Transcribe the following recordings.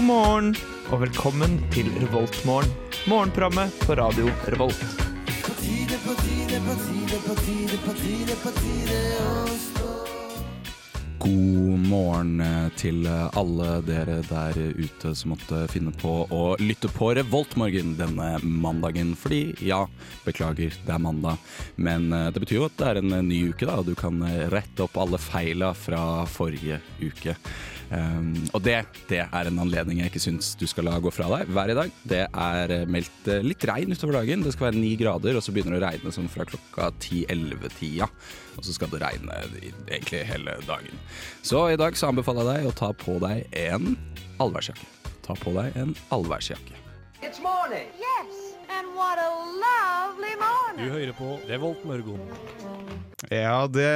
God morgen og velkommen til Revoltmorgen. Morgenprogrammet på radio Revolt. God morgen eh, til alle dere der ute som måtte finne på å lytte på Revoltmorgen denne mandagen. Fordi, ja, beklager, det er mandag. Men eh, det betyr jo at det er en eh, ny uke, da, og du kan rette opp alle feila fra forrige uke. Um, og det, det er en anledning jeg ikke syns du skal la gå fra deg hver i dag. Det er meldt litt regn utover dagen. Det skal være ni grader, og så begynner det å regne som fra klokka 10-11-tida. Og så skal det regne egentlig hele dagen. Så i dag så anbefaler jeg deg å ta på deg en allværsjakke. Ta på deg en allværsjakke. It's morning. Yes, and what a lovely morning. Du hører på Revolt Mørgon. Ja, det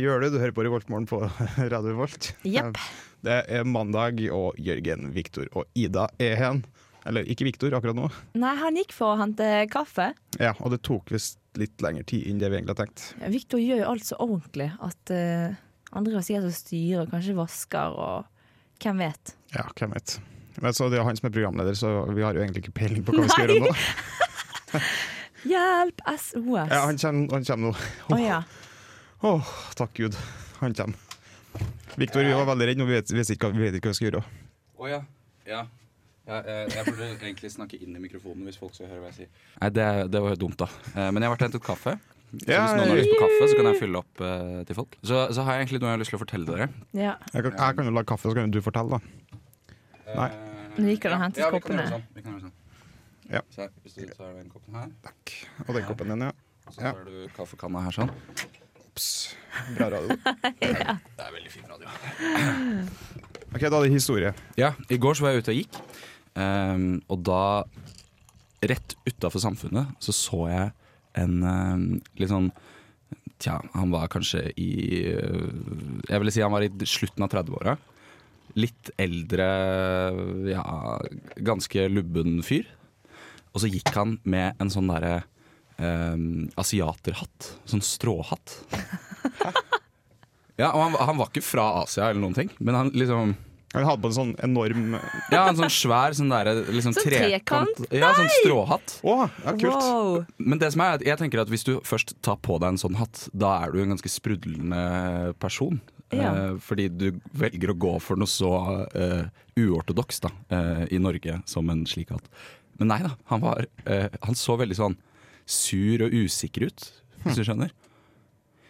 gjør du. Du hører på Revoltmorgen på Radio Volt. Yep. Det er mandag, og Jørgen, Viktor og Ida er hen. Eller ikke Viktor akkurat nå. Nei, han gikk for å hente kaffe. Ja, Og det tok visst litt lengre tid enn det vi egentlig har tenkt. Ja, Victor gjør jo alt så ordentlig at uh, andre sier som styrer, kanskje vasker og hvem vet. Ja, hvem vet. Men så Det er han som er programleder, så vi har jo egentlig ikke peiling på hva vi skal gjøre nå. Hjelp! SOS. Ja, han kommer nå. Oh, ja. Åh, takk Gud. Han kommer. Viktor vi var veldig redd, og vi vet, vi vet, ikke, hva- vi vet ikke hva vi skal gjøre. Å ja. Ja. Ja, jeg, jeg burde egentlig snakke inn i mikrofonen hvis folk skal høre hva jeg sier. Nei, det, det var jo dumt, da. Eh, Men jeg har vært og hentet kaffe. Så Ja, hvis noen har lyst på kaffe, så kan jeg fylle opp uh, til folk. Så, så har jeg egentlig noe jeg har lyst til å fortelle dere. ja. Jeg kan, jeg kan jo lage kaffe, så kan du fortelle, da. Nei. Men vi kan hente ja, vi kan koppene. gjøre sånn. Vi kan gjøre sånn. Ja. Så her, hvis du tar den koppen her, Takk. Og den koppen din, ja. og så tar du kaffekanna her sånn. Pss, bra radio. Det er veldig fin radio. Ok, Da er det historie. Ja, i går så var jeg ute og gikk, Um, og da, rett utafor Samfunnet, så så jeg en um, litt sånn Tja, han var kanskje i Jeg ville si han var i slutten av 30-åra. Litt eldre, ja, ganske lubben fyr. Og så gikk han med en sånn derre ehm, asiaterhatt. Sånn stråhatt. Ja, og han, han var ikke fra Asia eller noen ting, men han liksom Han hadde på en sånn enorm Ja, en sånn svær sånn der, liksom Sånn trekant? Ja, sånn stråhatt. ja, kult. Wow. Men det som er, jeg tenker at hvis du først tar på deg en sånn hatt, da er du en ganske sprudlende person. Ja. Eh, fordi du velger å gå for noe så eh, uortodoks da, eh, i Norge som en slik hatt. Men nei da, han, var, eh, han så veldig sånn sur og usikker ut, hvis du skjønner.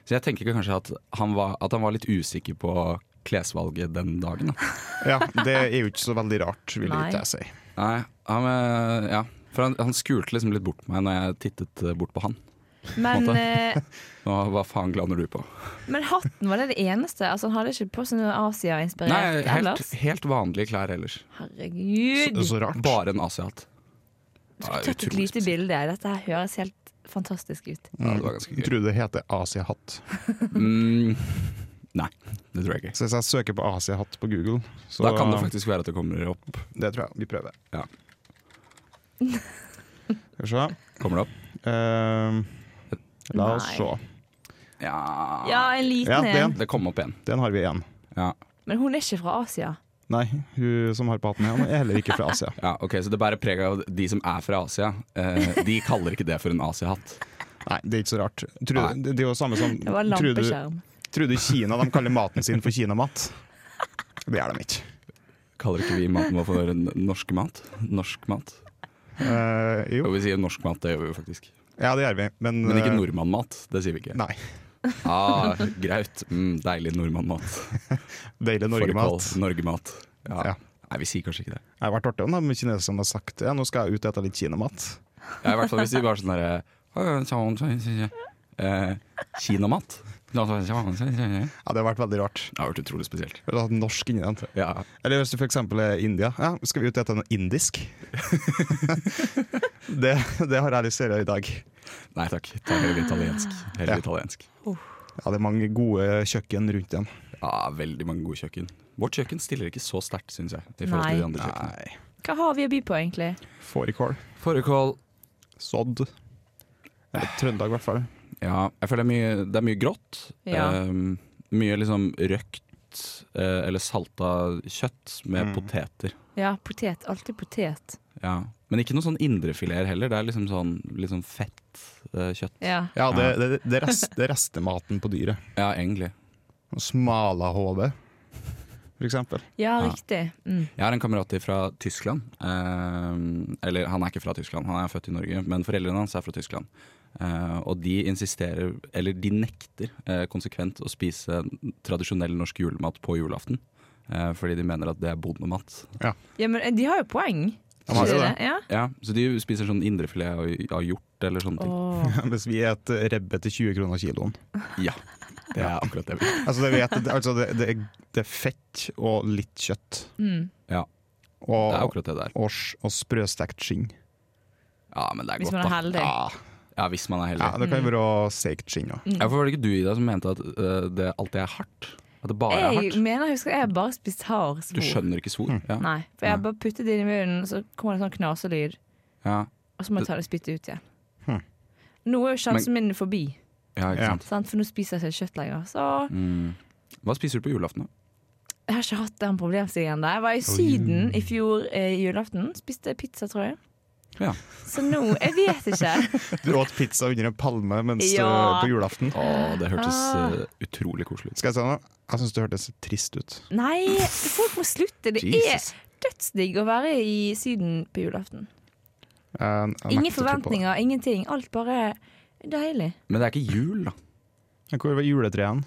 Så jeg tenker kanskje at han var, at han var litt usikker på klesvalget den dagen. Da. Ja, Det er jo ikke så veldig rart, vil Nei. ikke jeg si. Nei, han, eh, ja. For han, han skulte liksom litt bort på meg når jeg tittet eh, bort på han. Men, eh, Nå, hva faen glaner du på? men hatten, var det det eneste? Altså, han hadde ikke på seg noe Asia-inspirert helt, ellers? helt vanlige klær ellers. Herregud! Så, så rart. Bare en asiat. Ja, tatt et utrolig lite bilde. Dette her høres helt fantastisk ut. Ja, det var ganske gøy. Tror du det heter Asiahatt? Mm, nei, det tror jeg ikke. Så hvis jeg søker på Asiahatt på Google, så Da kan det faktisk være at det kommer opp. Det tror jeg. Vi prøver. Ja. Skal vi se. Kommer det opp? Uh, la oss Nei. se. Ja, Ja, en liten Ja, en. en. Det kom opp igjen. Den har vi igjen. Ja. Men hun er ikke fra Asia. Nei, hun som har på hatten igjen, er heller ikke fra Asia. ja, ok, Så det bærer preg av de som er fra Asia. Eh, de kaller ikke det for en asiahatt. Nei, det er ikke så rart. Tror, det det er jo samme som Det var tror du, lampeskjerm. tror du Kina de kaller maten sin for kinamat? Det gjør de ikke. Kaller ikke vi maten vår for norsk mat? Norsk mat? Eh, jo, Og vi sier norsk mat, det gjør vi jo faktisk. ja det gjør vi, men, Men ikke eh, nordmannmat. Det sier vi ikke. Nei. Ah, graut. Mm, deilig nordmannmat. Deilig Norgemat. Norgemat. Ja. Ja. Nei, vi sier kanskje ikke det. Det har vært artig om kineserne har sagt ja, nå skal jeg ut og ete litt kinamat. Ja, I hvert fall hvis de bare sånn derre eh, Kinamat. Ja, det har vært veldig rart. Det har vært utrolig spesielt. Eller hatt norsk inni den. Ja. Eller hvis du f.eks. er India. Ja, skal vi ut og spise noe indisk? det, det har jeg lyst til å gjøre i dag. Nei takk, ta heller italiensk. Heller Ja. italiensk. Ja, det er mange gode kjøkken rundt igjen. Ja, veldig mange gode kjøkken. Vårt kjøkken stiller ikke så sterkt, syns jeg. I forhold til de andre. Nei. Hva har vi å by på, egentlig? Fårikål. Fårikål. Sodd. Trøndelag, i hvert fall. Ja, jeg føler det er mye, det er mye grått. Ja. Um, mye liksom røkt eh, eller salta kjøtt med Mm. poteter. Ja, potet. Alltid potet. Ja. Men ikke noe sånn indrefileter heller. Det er liksom sånn sånn fett uh, kjøtt. Ja. Ja, det, det, det, rest, det er restematen på dyret. Ja, egentlig. Smalahove, for eksempel. ja, Ja. riktig. Mm. Jeg har en kamerat fra Tyskland. Eh, eller han er ikke fra Tyskland, han er født i Norge, men foreldrene hans er fra Tyskland. Uh, og de insisterer, eller de nekter uh, konsekvent å spise tradisjonell norsk julemat på julaften. Uh, fordi de mener at det er bondemat. Ja, men eh, de har jo poeng. De har jo det. Ja. Ja, Så de spiser sånn indrefilet av, av hjort eller sånne ting. Oh. Hvis vi spiser rebbe til 20 kroner kiloen. Ja, det er akkurat det vi. Altså, det, vet, altså det, det, er, det er fett og litt kjøtt. Mm. Ja, det er akkurat det der. og, og sprøstekt skinn. Ja, men det er Hvis godt, man er heldig. Ja, Ja, hvis man er heldig. ja, det kan jo være stekt skinn òg. Mm. Ja, for var det ikke du Ida som mente at uh, det alltid er hardt? At det bare er Jeg hardt? mener, jeg husker jeg bare spist hard Du skjønner ikke svor? Ja. Nei, for jeg har bare puttet det inn i munnen, så kommer det sånn knaselyd, Ja. og så må jeg ta det spyttet ut igjen. Hm. Nå er jo sjansen min forbi, ja, ikke sant. sant? for nå spiser jeg ikke kjøtt lenger. Så Mm. Hva spiser du på julaften? da? jeg har ikke hatt den problemstillingen der. Jeg var i Syden i fjor eh, julaften, spiste pizza, tror jeg. Ja. Så nå Jeg vet ikke. Du åt pizza under en palme mens Ja. du, på julaften. Å, det hørtes Ah. øh, utrolig koselig ut. Skal jeg si noe? Jeg syns det hørtes trist ut. Nei, folk må slutte. Det Jesus. er dødsdigg å være i Syden på julaften. Jeg Ingen forventninger, ingenting. Alt bare deilig. Men det er ikke jul, da. Hvor var juletreet?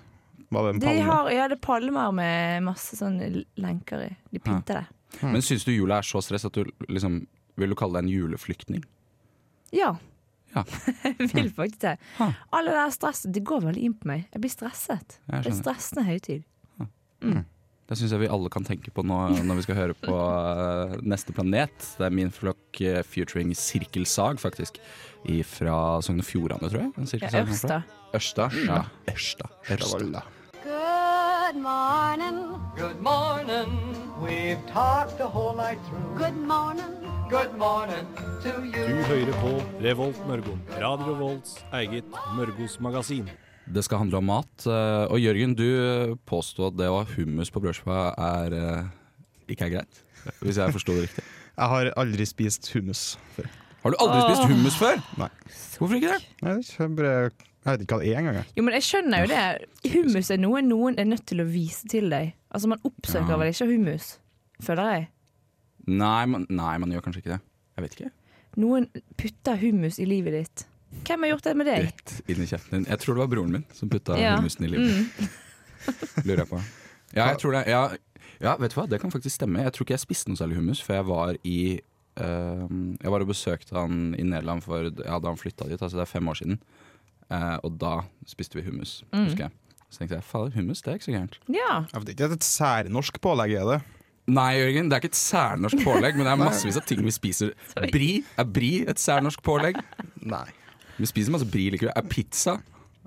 Var det en De har, ja, det er palmer med masse sånne lenker i. De pynter det. Men syns du jula er så stress at du liksom Vil du kalle deg en juleflyktning? Ja. Ja. jeg vil faktisk det. Alle det stresset, det går veldig inn på meg. Jeg blir stresset. Jeg Det er stressende høytid. Det syns jeg vi alle kan tenke på nå når vi skal høre på øh, Neste planet. Det er min flokk øh, featuring Sirkelsag, faktisk. Fra Sogn og Fjordane, tror jeg. En Ja. Ørsta. Ørsta. Ja. Ørsta. Ørsta. Ørsta. Good morning. Good morning. We've talked the whole night through. Good morning. Good morning to Du hører på Revolt Mørgo. Radio Volts eget Mørgos magasin. Det skal handle om mat. eh, Og Jørgen, du påsto at det å ha hummus på brødskiva er eh, ikke er greit? Hvis jeg forsto det riktig. Jeg har aldri spist hummus før. Har du aldri spist hummus før? Nei. Hvorfor ikke det? Jeg vet ikke, jeg bare, jeg vet ikke hva det er engang. jeg. Jo, men jeg skjønner jo det. Hummus er noe noen er nødt til å vise til deg. Altså, Man oppsøker Ja. vel ikke hummus, føler jeg. Nei man, nei, man gjør kanskje ikke det. Jeg vet ikke. Noen putter hummus i livet ditt. Hvem har gjort det med deg? Rett inn i kjeften din. Jeg tror det var broren min som putta Ja. hummusen i livet. Lurer jeg på. Ja, jeg tror det. Ja, ja, vet du hva, det kan faktisk stemme. Jeg tror ikke jeg spiste noe særlig hummus før jeg var i uh, Jeg var og besøkte han i Nederland for, ja, da han flytta dit, altså det er fem år siden. Uh, og da spiste vi hummus, husker jeg. Så tenkte jeg fader, hummus det er ikke så gærent. Ja. Det er ikke, et særnorsk pålegg, er det? Nei, Jørgen, det er ikke et særnorsk pålegg, men det er massevis av ting vi spiser. Bri, er bri et særnorsk pålegg? Nei. Vi spiser masse bri likevel. Er pizza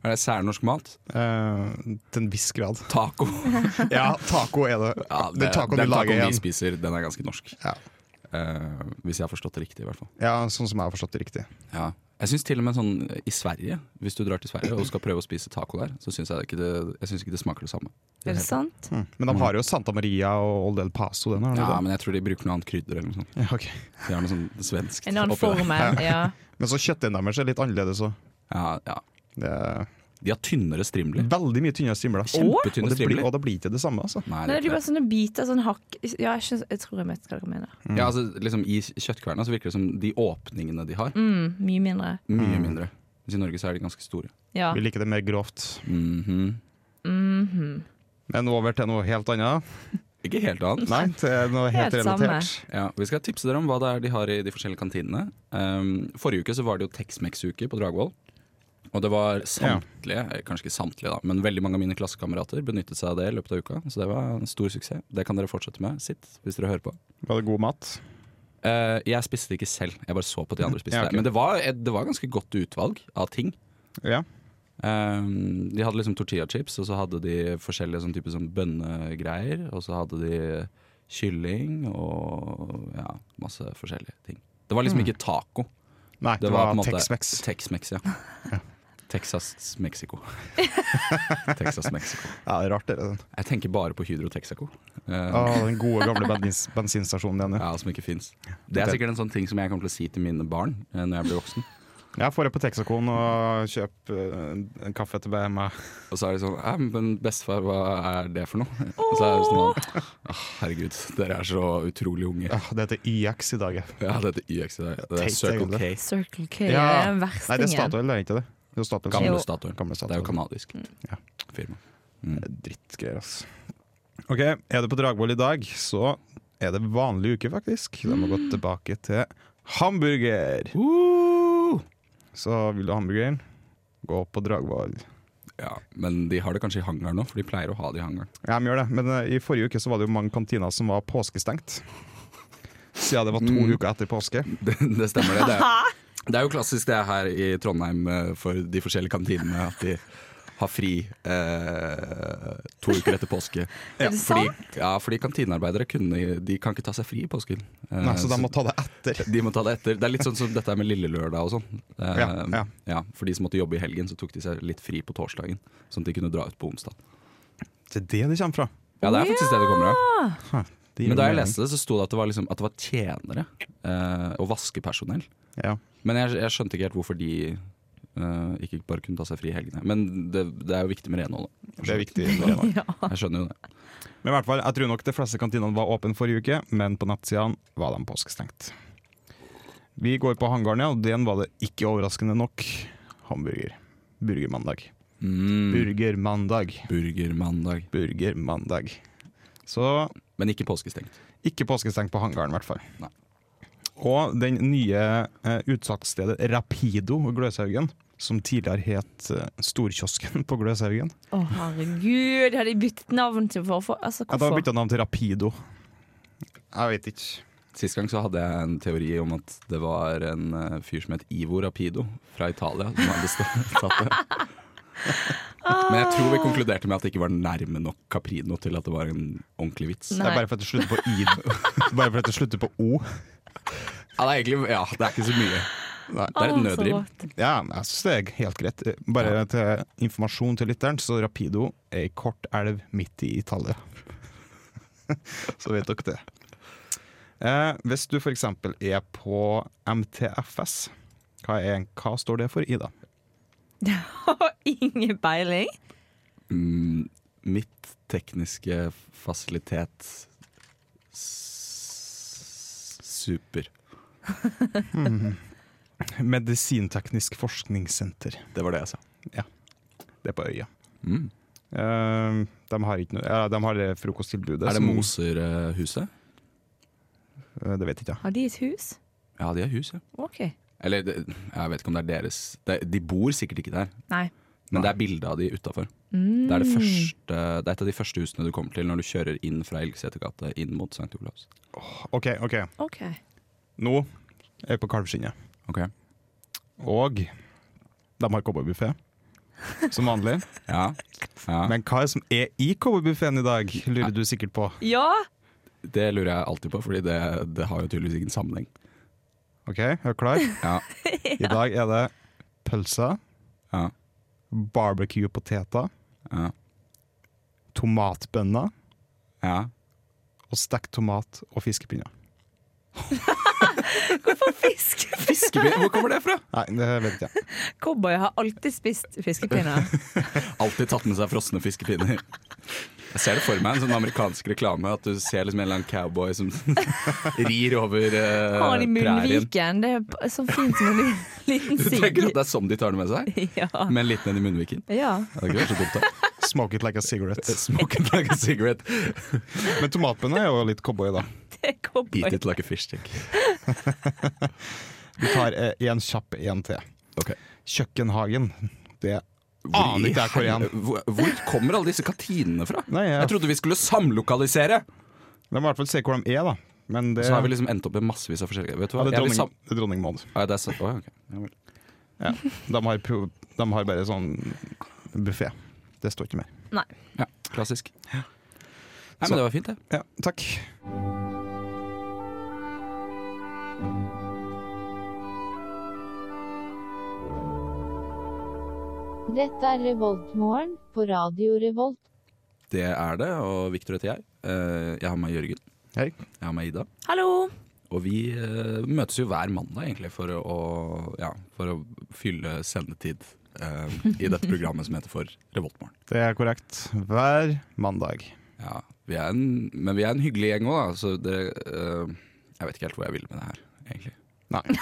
er det særnorsk mat? Uh, til en viss grad. Taco. Ja, taco er det. Ja, den tacoen den du lager tacoen vi spiser, den er ganske norsk. Ja. Uh, hvis jeg har forstått det riktig, i hvert fall. Ja, sånn som jeg har forstått det riktig. Ja. Jeg synes til og med sånn i Sverige, hvis du drar til Sverige og skal prøve å spise taco der, så syns jeg, ikke det, jeg synes ikke det smaker det samme. Er det sant? Mm. Men de har jo Santa Maria og Old El Paso. Den har de Ja, det? men jeg tror de bruker noe annet krydder eller noe sånt. ja, ok. De har noe sånn svensk En annen formel. Ja. Men så kjøttdeigen deres er litt annerledes òg. Ja, ja. Det er De har tynnere strimler. veldig mye tynnere strimler. Kjempetynne Og det, blir, strimler. og det blir ikke det samme, altså. Nei, det er jo bare sånne biter, sånn hakk Ja, jeg, skjønner, jeg tror jeg vet hva dere mener. Ja, altså, liksom, I kjøttkverna så virker det som de åpningene de har, Mm, mye mindre. mye Mm. mindre. Mens i Norge så er de ganske store. Ja. Vi liker det mer grovt. Mhm. -hmm. Men over til noe helt annet. Ikke helt annet. Nei, til noe helt, Helt samme. relatert. Ja, vi skal tipse dere om hva det er de har i de forskjellige kantinene. Um, forrige uke så var det jo Tex-Mex-uke på Dragvoll. Og det var samtlige, eh, kanskje ikke samtlige da, men veldig mange av mine klassekamerater benyttet seg av det i løpet av uka. Så det var en stor suksess. Det kan dere fortsette med. Sitt, hvis dere hører på. Var det god mat? Uh, jeg spiste det ikke selv, jeg bare så på at de andre spiste Ja, okay. det. Men det var, et- det var ganske godt utvalg av ting. Ja. Um, de hadde liksom tortilla chips, og så hadde de forskjellige sånn type sånn bønnegreier. Og så hadde de kylling og ja, masse forskjellige ting. Det var liksom ikke taco. Nei, Det det, var var, Tex-Mex. Tex-Mex, ja. Mexico. Texas Mexico. Ja, det er rart, det. er. Jeg tenker bare på Hydro Texaco. Uh, Ah, den gode, gamle bens bensinstasjonen igjen. ja. ja, som ikke fins. Det er sikkert en sånn ting som jeg kommer til å si til mine barn uh, når jeg blir voksen. Jeg får det på Texacoen og kjøper eh, en kaffe til BMA. Og så er de sånn «Ja, Men bestefar, hva er det for noe? Og så er det sånn oh, Herregud, dere er så utrolig unge. Ja, det heter YX i dag. Ja, det heter YX i dag. Det er Circle. K. Circle K Ja. er Nei, det er. Statoil, det er ikke det? Er Statoil. Gamle Jo. Statoil. Gamle Det er jo kanadisk kanadisk Ja. firma. Drittgreier, ass. Ok, er du på Dragvoll i dag, så er det vanlig uke, faktisk. Da må vi gå tilbake til hamburger. Så vil du ha hamburgeren, gå på Dragvoll. Ja, Men de har det kanskje i hangaren nå, for de pleier å ha det i hangaren. Ja, de gjør det, men uh, i forrige uke så var det jo mange kantiner som var påskestengt. Siden det var to Mm. uker etter påske. Det, det stemmer, det. Det er, det er jo klassisk det her i Trondheim eh, for de forskjellige kantinene, at de har fri eh, to uker etter påske. Er det Fordi, ja, fordi kantinearbeidere kunne, de kan ikke ta seg fri i påsken. Eh, Nei, så de må ta det etter. de må ta det etter. Det er litt sånn som dette med lille lørdag og sånn. Eh, Ja, ja. For de som måtte jobbe i helgen, så tok de seg litt fri på torsdagen. Sånn at de kunne dra ut på onsdag. Det er det det kommer fra. Ja, det er faktisk det det kommer fra. Men da jeg leste det, så sto det at det var, liksom, at det var tjenere eh, og vaskepersonell. Ja. Men jeg, jeg skjønte ikke helt hvorfor de uh, ikke bare kunne ta seg fri i helgene. Men det, det er jo viktig med renhold. Det er viktig. med renhold. Ja. Jeg skjønner jo det. Men i hvert fall, jeg tror nok de fleste kantinene var åpne forrige uke, men på nettsidene var de påskestengt. Vi går på hangaren, ja, og den var det ikke overraskende nok hamburger. Burgermandag. Mm. Burgermandag. Burgermandag. Burgermandag. Så Men ikke påskestengt. ikke påskestengt på hangaren, i hvert fall. Nei. Og den nye eh, utsalgsstedet Rapido Gløshaugen, som tidligere het eh, Storkiosken på Gløshaugen. Å, herregud, har de byttet navn til for, for altså, Ja, da har bytta navn til Rapido. Jeg vet ikke. Sist gang så hadde jeg en teori om at det var en eh, fyr som het Ivo Rapido fra Italia som hadde tatt det. Men jeg tror vi konkluderte med at det ikke var nærme nok Caprino til at det var en ordentlig vits. Det er bare fordi det slutter på i. bare fordi det slutter på o. Ja, det er egentlig Ja, det er ikke så mye. Nei. Det er et nødrim. Ja, jeg syns det er helt greit. Bare til informasjon til lytteren, så Rapido er ei kort elv midt i Italia. så vet dere det. Eh, hvis du f.eks. er på MTFS, hva, er, hva står det for, Ida? Ingen peiling. Mm, mitt tekniske fasilitet s- Super. Medisinteknisk forskningssenter. Det var det jeg sa. Ja. Det er på øya. Mm. Uh, de har ikke noe ja, De har det frokosttilbudet. Er det Moserhuset? Eh, Det vet jeg ikke. Har de et hus? Ja, de har hus, ja. OK. Eller jeg vet ikke om det er deres De bor sikkert ikke der, Nei. men det er bilde av de utafor. Mm. Det, det, det er et av de første husene du kommer til når du kjører inn fra Elgsetergata inn mot St. Olavs. OK, OK. OK. Nå er vi på Kalvskinnet. Ok. Og de har cowboybuffé, som vanlig. Ja. ja. Men hva er det som er i cowboybuffeen i dag, lurer du sikkert på. Ja! Det lurer jeg alltid på, Fordi det, det har jo tydeligvis ingen sammenheng. Ok, er du klar? Ja. I dag er det pølser, Ja. barbecue-poteter, Ja. tomatbønner ja. og stekt tomat og fiskepinner. Fisk! Fiskepinner, fiskepinner? hvor kommer det fra? Nei, det vet ikke jeg. Cowboy har alltid spist fiskepinner. Alltid tatt med seg frosne fiskepinner. Jeg ser det for meg, en sånn amerikansk reklame. At du ser liksom en eller annen cowboy som rir over uh, Har han i prærien. munnviken. Det er så fint som en liten sigg. Du tenker at det er sånn de tar det med seg? Ja. Med en liten en i munnviken? ja. Det hadde ikke så dumt. da Smoke it like a cigarette. Smoke it like a cigarette, Men tomatbønner er jo litt cowboy, da. Det er cowboy. eat it like a fish stick. Vi tar eh, en kjapp en til. Okay. Kjøkkenhagen. Det Hvor, aner ikke jeg hvor igjen. hvor, kommer alle disse katinene fra? Nei, jeg, Jeg trodde vi skulle samlokalisere! Vi må i hvert fall se hvor de er, da. Men det, Så har vi liksom endt opp med massevis av forskjellige Vet du ja, det er dronning, sam- det er dronning Maud. Ah, det er så, oh, okay. ja, De, har, pro- de har bare sånn buffé. Det står ikke mer. ja, klassisk. Nei, Så- men det var fint, det. Ja, takk. Dette er Revoltmorgen på Radio Revolt. Det er det, og Victor heter jeg. Eh, Jeg har med meg Jørgen. Hei. Jeg har med meg Ida. Hallo! Og vi eh, møtes jo hver mandag egentlig for å, ja, for å fylle sendetid eh, i dette programmet som heter For Revoltmorgen. Det er korrekt. Hver mandag. Ja, vi er en, men vi er en hyggelig gjeng òg, da. Så det, eh, Jeg vet ikke helt hvor jeg vil med det her, egentlig. Nei.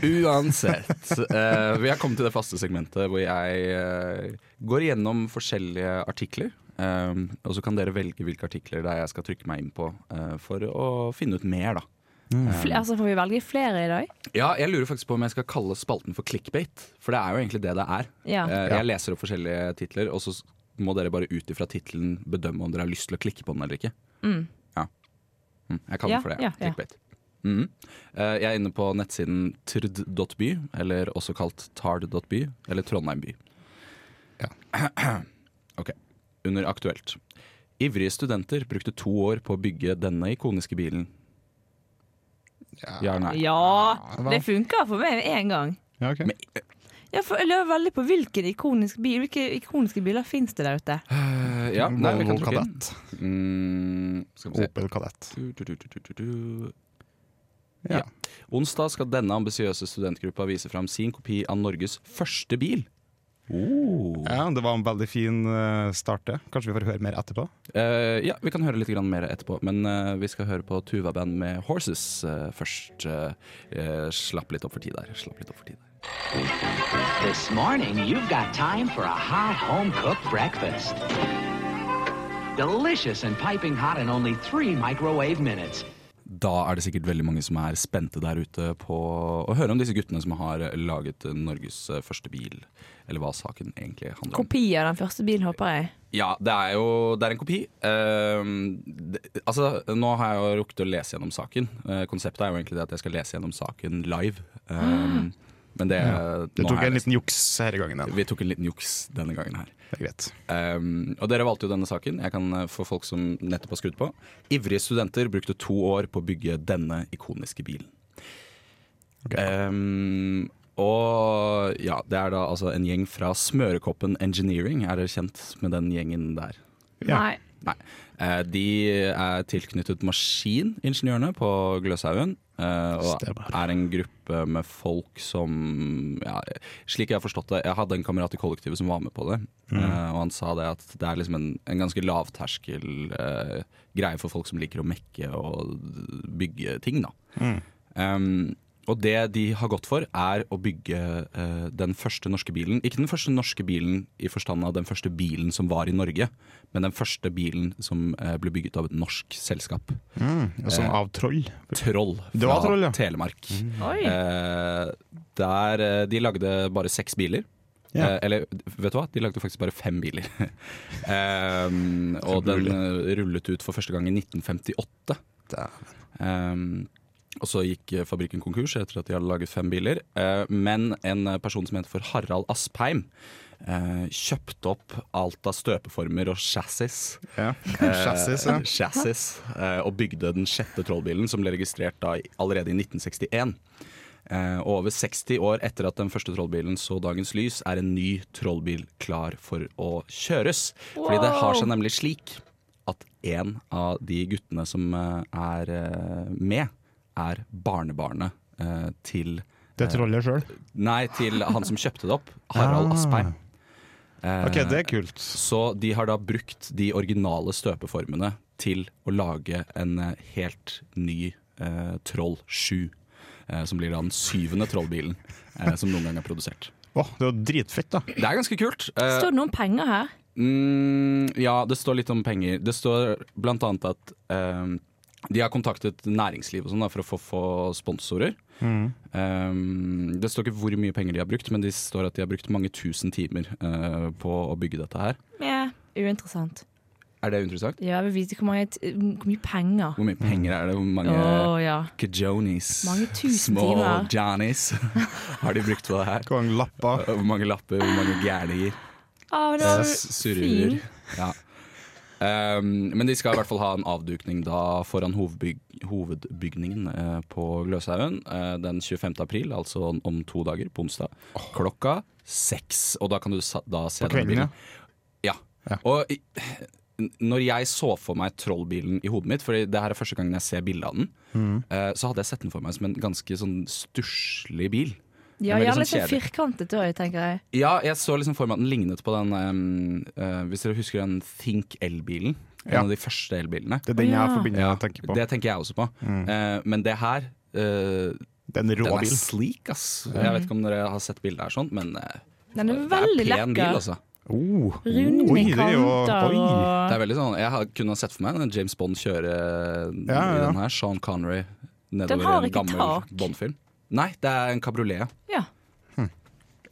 Eh, uansett. eh, vi har kommet til det faste segmentet hvor jeg eh, går igjennom forskjellige artikler. og så kan dere velge hvilke artikler det er jeg skal trykke meg inn på eh, for å finne ut mer, da. Fl altså, får vi velge flere i dag? Ja, jeg lurer faktisk på om jeg skal kalle spalten for clickbait. For det er jo egentlig det det er. Ja. Eh, jeg leser opp forskjellige titler, og så må dere bare ut ifra tittelen bedømme om dere har lyst til å klikke på den eller ikke. Mm. Ja. Mm, jeg kaller Ja, for det. ja, ja. Clickbait. Mhm. Eh, jeg er inne på nettsiden trd.by, eller også kalt tard.by, eller Trondheim by. ok, under aktuelt. Ivrige studenter brukte to år på å bygge denne ikoniske bilen. Ja ja, nei? Ja, det funka for meg en gang. Ja, ok. Ja, for jeg lurer veldig på hvilken ikonisk bil Hvilke ikoniske biler fins det der ute? Uh, ja, nei, vi kan Volvo trykke inn. Kadett. Mm, skal vi se. Opel Kadett. Du, du, du. Ja. Ja. Onsdag skal denne ambisiøse studentgruppa vise fram sin kopi av Norges første bil. Oh. ja, det var en veldig fin eh, start, det. Kanskje vi får høre mer etterpå? Uh, ja, vi kan høre litt mer etterpå, men uh, vi skal høre på Tuva-band med Horses uh, først. Slapp litt opp for tid der. Slapp litt opp for tid der. This morning, you've got time for a hot home cooked breakfast. Delicious and piping hot in only three microwave minutes. Da er det sikkert veldig mange som er spente der ute på å høre om disse guttene som har laget Norges første bil, eller hva saken egentlig handler om. Kopi av den første bilen, håper jeg. Ja, det er jo det er en kopi. Uh, det, altså, nå har jeg jo rukket å lese gjennom saken. Uh, konseptet er jo egentlig det at jeg skal lese gjennom saken live. Ehm, men det, ja. Du tok jeg en liten juks denne gangen. igjen. Vi tok en liten juks denne gangen her. Det er greit. Um, og dere valgte jo denne saken. Jeg kan få folk som nettopp har skrudd på. Ivrige studenter brukte to år på å bygge denne ikoniske bilen. Okay. Um, og ja, det er da altså en gjeng fra Smørekoppen Engineering. Er dere kjent med den gjengen der? Ja. Nei. Nei. Eh, de er tilknyttet maskiningeniørene på Gløshaugen. eh, og Stemmer. er en gruppe med folk som ja, Slik jeg har forstått det Jeg hadde en kamerat i kollektivet som var med på det. eh, og han sa det at det er liksom en, en ganske lavterskel eh, greie for folk som liker å mekke og bygge ting. da Um, og det de har gått for, er å bygge eh, den første norske bilen. Ikke den første norske bilen i forstand av den første bilen som var i Norge, men den første bilen som eh, ble bygget av et norsk selskap. Mm, som Eh, av troll. Troll Det var fra Troll, ja. Telemark. Oi. Eh, der eh, De lagde bare seks biler. Ja. Eh, eller vet du hva, de lagde faktisk bare fem biler. um, og den eh, rullet ut for første gang i 1958. Dæven. Um, og så gikk eh, fabrikken konkurs etter at de hadde laget fem biler. Eh, men en eh, person som heter for Harald Aspheim, kjøpte opp alt av støpeformer og chassis. Ja. Chassis, ja. chassis, og bygde den sjette trollbilen, som ble registrert da allerede i 1961. Eh, og over 60 år etter at den første trollbilen så dagens lys, er en ny trollbil klar for å kjøres. Fordi det har seg nemlig slik at en av de guttene som er med, er barnebarnet eh, til Det er trollet sjøl. Nei, til han som kjøpte det opp, Harald Ah. Aspheim. Eh, OK, det er kult. så de har da brukt de originale støpeformene til å lage en eh, helt ny eh, Troll 7. Eh, som blir da den syvende trollbilen eh, som noen gang er produsert. Åh, det er jo dritfett, da. Det er ganske kult. Eh, Står det noen penger her? Mm, ja, det står litt om penger. Det står blant annet at eh, de har kontaktet næringslivet sånn da, for å få, få sponsorer. Eh, det står ikke hvor mye penger de har brukt, men de står at de har brukt mange tusen timer uh, på å bygge dette her. Ja, uinteressant. Er det uinteressant? Ja, jeg vil vite hvor, mange, hvor mye penger. Hvor mye penger er det? Hvor mange mange ja. Kajonis, Mange tusen små timer. Johnnies har de brukt på det her? Hvor mange lapper? Hvor mange lapper, hvor mange gærninger? Oh, det var Surrer. fin. Ja. Um, men de skal i hvert fall ha en avdukning da foran hovedbyg hovedbygningen uh, på Gløshaugen uh, den 25. april, altså om, to dager, på onsdag. Klokka seks. Og da kan du da se På kvelden, bilen. Ja. Og i, når jeg så for meg trollbilen i hodet mitt, for det her er første gangen jeg ser bilde av den, Mm. uh, så hadde jeg sett den for meg som en ganske sånn stusslig bil. Ja, jeg gjerne sånn sånn kjedelig. firkantet òg, tenker jeg. Ja, jeg så liksom for meg at den lignet på den um, uh, Hvis dere husker den Think elbilen? En Ja. av de første elbilene. Det er den jeg ja. forbinder Ja, tenker på. det tenker jeg også på. Eh, men det her uh, Den en rå Den er bil. sleek, ass. Jeg vet ikke om dere har sett bildet her, sånn, men Den er det veldig er pen bil, lekker. altså. Oh. Runde Oi, det er kanter og Det er veldig sånn Jeg kunne ha sett for meg en James Bond kjøre Ja, ja, den her. Sean Connery Den nedover har i en gammel. Bond-film. Nei, det er en kabriolet. Ja.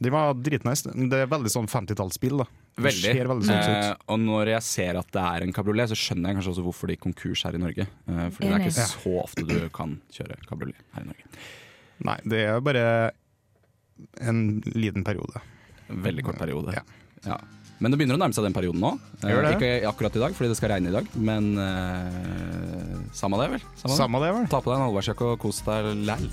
De var dritnice. Det er veldig sånn 50-tallsbil. da Det Veldig. ser veldig sånn Eh, og når jeg ser at det er en kabriolet, så skjønner jeg kanskje også hvorfor det gikk konkurs her i Norge. Eh, fordi det er ikke så ofte du kan kjøre kabriolet her i Norge. Nei, det er bare en liten periode. Veldig kort periode. Ja. Ja. Men det begynner å nærme seg den perioden nå. Eh, Gjør det. Ikke akkurat i dag, fordi det skal regne i dag, men uh, samme det, vel? Samme det. Samme det, vel. Ta på deg en allværsjakke og kos deg læll.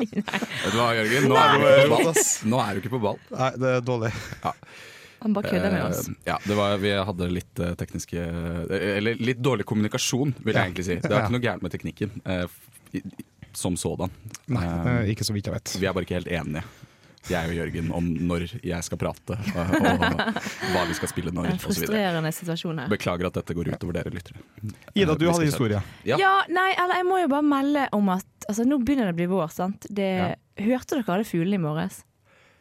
Vet du hva, Jørgen? Nå er, du ikke på ball. Nå er du ikke på ball. Nei, det er dårlig. Han bare kødder med oss. Eh, Ja, det var, vi hadde litt eh, tekniske eh, Eller litt dårlig kommunikasjon, vil jeg Ja. egentlig si. Det er ikke noe gærent med teknikken eh, som sådan. Nei, ikke så vidt jeg vet. Vi er bare ikke helt enige, jeg og Jørgen, om når jeg skal prate, og, og hva vi skal spille når, En frustrerende situasjon her. Beklager at dette går utover dere lyttere. Ida, du Eh, hadde historie. Ja. Ja, nei, eller jeg må jo bare melde om at altså, nå begynner det å bli vår, sant. Det, Hørte dere alle fuglene i morges?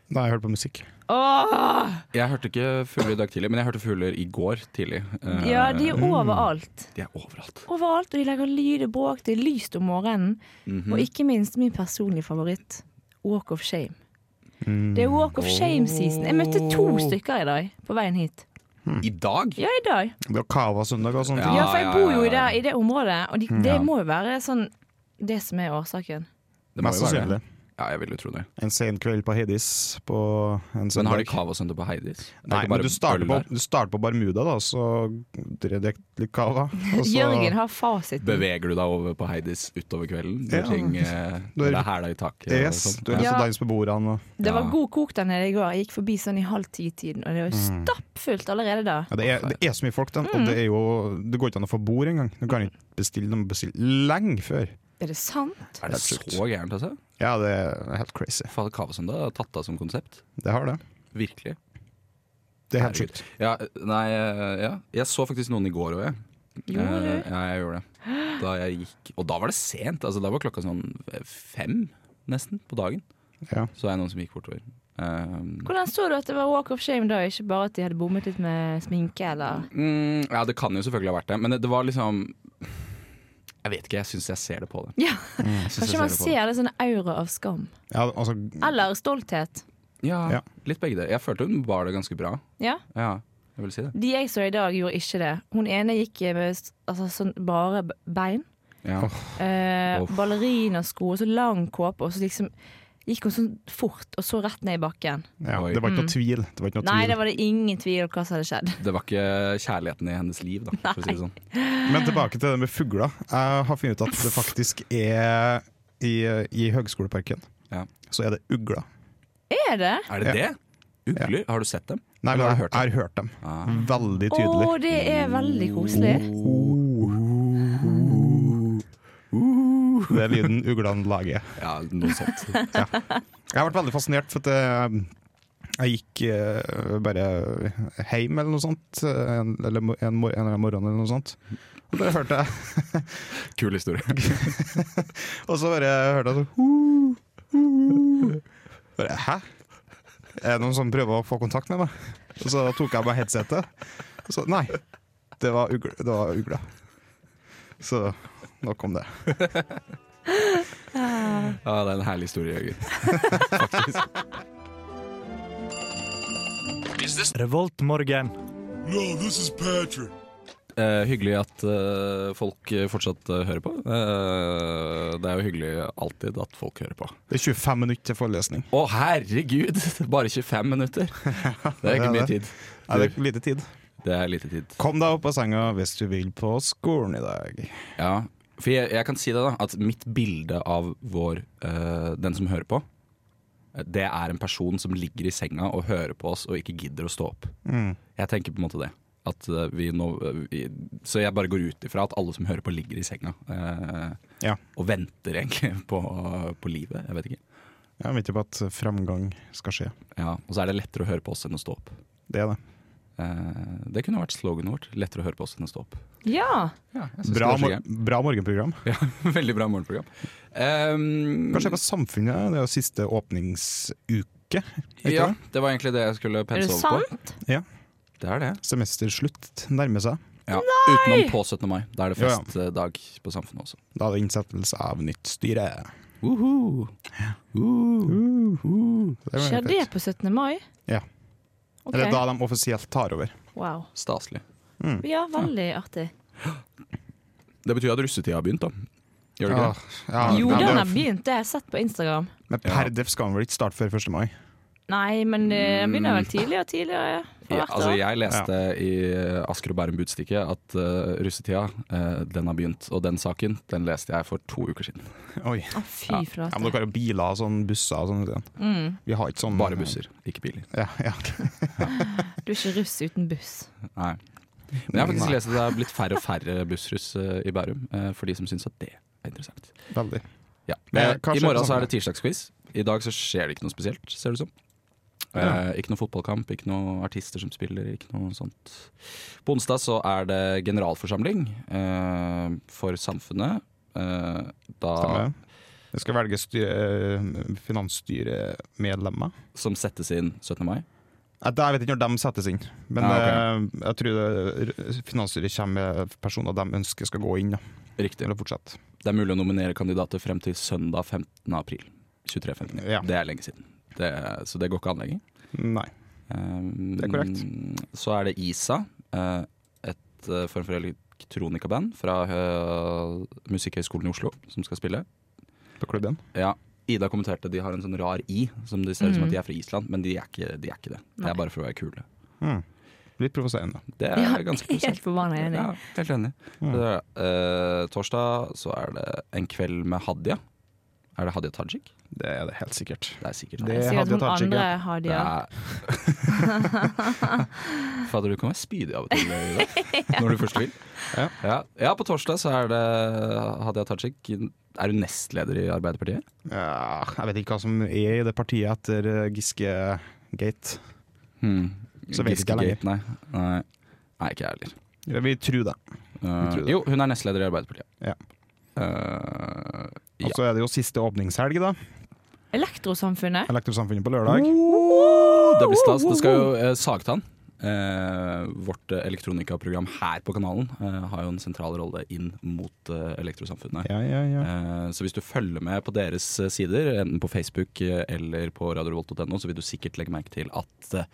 Nei, jeg hørte på musikk. Åh! Jeg hørte ikke fugler i dag tidlig, men jeg hørte fugler i går tidlig. Eh, Ja, de er overalt. de er overalt. Overalt, og de lager lyd og bråk. Det er lyst om morgenen. Mhm. Og ikke minst min personlige favoritt, Walk of Shame. Det er Walk of Shame-season. Jeg møtte to stykker i dag på veien hit. I dag? Ja, i dag. Det var Cava-søndag og sånne Ja, ting. Ja, for jeg bor jo i det, i det området, og de, det må jo være sånn det som er årsaken. Det må jo være det. Ja, jeg vil jo tro det. En sen kveld på Heidis på en søndag. Men har de cava søndag på Heidis? Nei, men du starter, på, du starter på Bermuda, da, så drikker litt cava. Jørgen har fasiten. Beveger du deg over på Heidis utover kvelden? Ja. ting eh, Du er- det er hæla i taket? Yes, og sånt? du er Ja. så dans på bordene. Og, Det var Ja. god kok der nede i går. Jeg gikk forbi sånn i halv ti-tiden, og det var jo stappfullt allerede da. ja, det, er, det er så mye folk, den, Mm. og det, er jo, det går ikke an å få bord engang. Du kan ikke bestille noe bestille lenge før. Er det sant? Er det så gærent, altså? Ja, det er helt crazy. Fader, Cava søndag har tatt av som konsept. Det har det. Virkelig. Det er helt sjukt. Ja, nei, eh, ja. Jeg så faktisk noen i går òg, jeg. Gjorde du? Eh, Ja, jeg gjorde det. Da jeg gikk Og da var det sent. Altså, da var klokka sånn fem, nesten, på dagen. Ja. Så er det noen som gikk bortover. Um, Hvordan så du at det var walk of shame da, ikke bare at de hadde bommet litt med sminke, eller mm, ja, det kan jo selvfølgelig ha vært det, men det, det var liksom Jeg vet ikke, jeg syns jeg ser det på det. Ja, Mm. kanskje man ser det sånn aura av skam. ja, altså Eller stolthet. Ja, Ja. litt begge deler. Jeg følte hun bar det ganske bra. Ja. Ja, jeg vil si det. De jeg så i dag, gjorde ikke det. Hun ene gikk med altså, sånn bare bein. Ja. Eh. Ballerinasko og så lang kåpe, og så liksom gikk hun sånn fort og så rett ned i bakken. ja, Det var ikke Mm. noe tvil. Det var ikke noe Nei, tvil. det var det ingen tvil om hva som hadde skjedd. Det var ikke kjærligheten i hennes liv, da, for å si det sånn. Men tilbake til det med fugler. Jeg har funnet ut at det faktisk er i, i Høgskoleparken Ja. så er det ugler. Er det? Er det det? Ugler? Har du sett dem? Nei, men jeg, har hørt dem. har hørt dem. Ah. Veldig Å, tydelig. det er veldig koselig. Det er lyden uglene lager. Ja, noe sånt. Jeg har vært veldig fascinert, for at jeg, gikk eh, bare hjem eller noe sånt. En, eller mo- en, mor- en annen morgen eller noe sånt. Og bare hørte jeg Kul historie. Og så bare hørte jeg sånn bare, Hæ? Er det noen som prøver å få kontakt med meg? Og så tok jeg meg headsetet. Og så nei, det var ugle. Det var ugle. Så nok om det. Ja, det er en herlig historie, Jørgen. Faktisk. Eh, hyggelig at eh, folk eh, fortsatt eh, hører på. Eh, det er jo hyggelig alltid at folk hører på. Det er 25 minutter til forelesning. Å herregud! Bare 25 minutter. Det er ikke mye tid. Ja, det er lite tid. Det er lite tid. Kom deg opp av senga hvis du vil på skolen i dag. Ja, for jeg, jeg kan si det da At mitt bilde av vår uh, Den som hører på eh, Det er en person som ligger i senga og hører på oss og ikke gidder å stå opp. Mm. Jeg tenker på en måte det. At eh, vi nå, vi, så jeg bare går ut ifra at alle som hører på, ligger i senga. Uh, Ja. Og venter egentlig på, på livet. Jeg vet ikke. Jeg venter på at framgang skal skje. Ja, og så er det lettere å høre på oss enn å stå opp. Det er det. Eh, det kunne vært sloganet vårt. Lettere å høre på oss enn å stå opp. Ja. Ja, Bra, det er mor bra morgenprogram. Ja, veldig bra morgenprogram. Um, Kanskje på Samfunnet. Det er jo siste åpningsuke. Ja, det? det var egentlig det jeg skulle Er pense over på. sant? Ja. Det er det. Semesterslutt nærmer seg. Ja. Utenom på 17. mai. Da er det Ja, ja. festdag på Samfunnet også. Da er det innsettelse av nytt styre. Uhu. Uh, det er Skjer det på 17. mai? Ja. Ok. Eller da de offisielt tar over. Wow. Staselig. Ja, veldig artig. Det betyr at russetida har begynt, da. Gjør det ikke det? ja, Jo, den har begynt, det har jeg sett på Instagram. Men per def skal den vel ikke starte før 1. mai? Nei, men eh, den begynner vel tidligere og tidligere. For Ja, hvert altså, år. jeg leste i eh, Asker og Bærum Budstikke at uh, russetida, uh, den har begynt. Og den saken, den leste jeg for to uker siden. Oi. Å, fy Ja. flate. Ja, men dere har jo biler og sånn, busser og sånn. Mm. Vi har ikke sånn Bare busser, ikke biler. Ja, ja. Du er ikke russ uten buss. Nei. Men jeg har faktisk lest at det har blitt færre og færre bussruss i Bærum, for de som syns at det er interessant. Veldig. Ja. Men I morgen så er det tirsdagsquiz. I dag så skjer det ikke noe spesielt, ser det ut som. Ja. Eh, ikke noe fotballkamp, ikke noe artister som spiller, ikke noe sånt. På onsdag så er det generalforsamling eh, for samfunnet. Eh, da, Stemmer. Det skal velge eh, finansstyremedlemmer. som settes inn 17. mai. Jeg vet ikke når de settes inn, men Ja, okay. jeg tror finansstyret kommer med personer de ønsker skal gå inn. Riktig. eller fortsette. Det er mulig å nominere kandidater frem til søndag 15. april. 23.59. Ja. Det er lenge siden. Det, så det går ikke an lenger. Nei. Um, Det er korrekt. Så er det ISA, eh, et eh, form for elektronikaband fra eh, Musikkhøgskolen i Oslo, som skal spille. På klubben. Ja, Ida kommenterte de har en sånn rar I, som det ser ut som Mm. at de er fra Island, men de er ikke, de er ikke det. Det er bare for å være kule. Mm. Litt provoserende. Det er Ja, ganske helt prosent. forbanna enig. Ja, helt enig. Mm. Så, uh, torsdag så er det En kveld med Hadia. Er det Hadia Tajik? Det er det helt sikkert. Det er sikkert Det er Sikkert noen andre har de Hadia. Fader, du kan være spydig av og til Ida, når du først vil. Ja. Ja. ja, på torsdag så er det Hadia Tajik. Er hun nestleder i Arbeiderpartiet? Ja, jeg vet ikke hva som er i det partiet etter eh, Giske-gate. Hmm. Så vet ikke jeg Giskegate, Nei. Nei. Nei, ikke jeg heller. Ja, Vi tror det. Uh, tror det. jo, hun er nestleder i Arbeiderpartiet. Ja. Uh, Og så er det jo siste åpningshelg, da. Elektrosamfunnet. Elektrosamfunnet på lørdag. Det blir stas. Det skal jo eh, Sagtann, eh, vårt eh, elektronikaprogram her på kanalen, eh, har jo en sentral rolle inn mot eh, elektrosamfunnet. Ja, ja, ja. Eh, Så hvis du følger med på deres eh, sider, enten på Facebook eh, eller på radiorevolt.no, så vil du sikkert legge merke til at eh,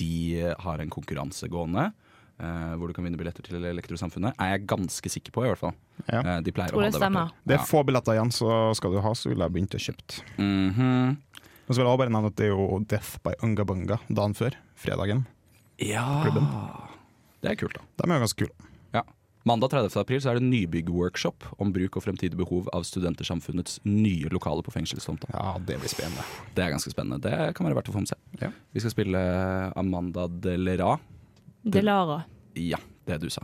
de har en konkurranse gående. Eh, Hvor du kan vinne billetter til Elektrosamfunnet. Er jeg ganske sikker på, i hvert fall. Ja. Uh, De pleier Tror å ha det det stemmer. Det er få billetter igjen, så skal du ha, så vil jeg begynt å kjøpe. Mhm. Og så vil jeg også bare nevne at det er jo Death by Ungabunga dagen før, fredagen. Ja Klubben. Det er kult, da. De er jo ganske kule. Ja. Mandag 30. april så er det nybyggworkshop om bruk og fremtidig behov av Studentersamfunnets nye lokale på fengselstomta. Ja, det blir spennende. Det er ganske spennende. Det kan være verdt å få med seg. Ja. Vi skal spille Amanda Delera. Delara. Ja, det du sa.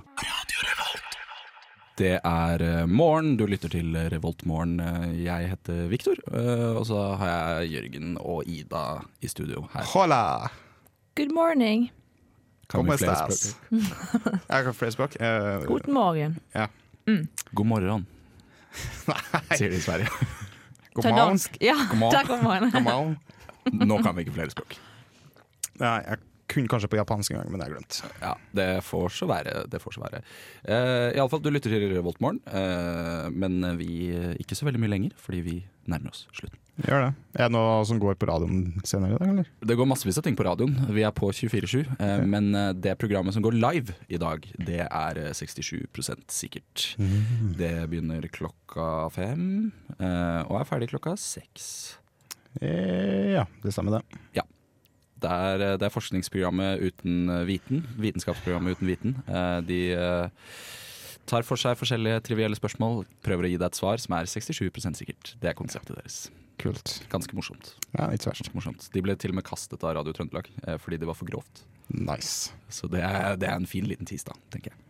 Det er eh, morgen, du lytter til Revoltmorgen. morgen Jeg heter Viktor, eh, og så har jeg Jørgen og Ida i studio her. Hola! Good morning. Kan vi flere estas? språk? Jeg kan flere språk. Eh, Guten morgen. God morgen, Nei, sier de i Sverige. god morgen. Ja, God. God morgen. Nå kan vi ikke flere språk. Nei, jeg kunne kanskje på japansk en gang, men det har jeg glemt. Ja, det får så være. Det får så være. Uh, Iallfall, du lytter til Revoltmorgen, uh, men vi ikke så veldig mye lenger, fordi vi nærmer oss slutten. Gjør det. Er det noe som går på radioen senere i dag, eller? Det går massevis av ting på radioen. Vi er på 24-7. Okay. men eh, det programmet som går live i dag, det er 67 sikkert. Mm. Det begynner klokka fem eh, og er ferdig klokka seks. Eh, ja, det stemmer det. Ja. Det er, det er forskningsprogrammet uten viten. Vitenskapsprogrammet uten viten. Eh, de tar for seg forskjellige trivielle spørsmål, prøver å gi deg et svar som er 67% sikkert. Det er konseptet deres. Kult. Ganske morsomt. Ja, ikke verst. Morsomt. De ble til og med kastet av Radio Trøndelag eh, fordi det var for grovt. Nice. Så det er, det er en fin liten tirsdag, tenker jeg.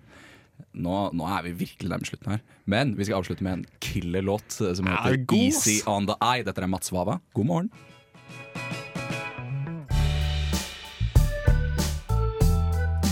Nå, nå, er vi virkelig nærme slutten her. Men vi skal avslutte med en killer-låt eh, som heter Easy On The Eye. Dette er Mats Wava. God morgen.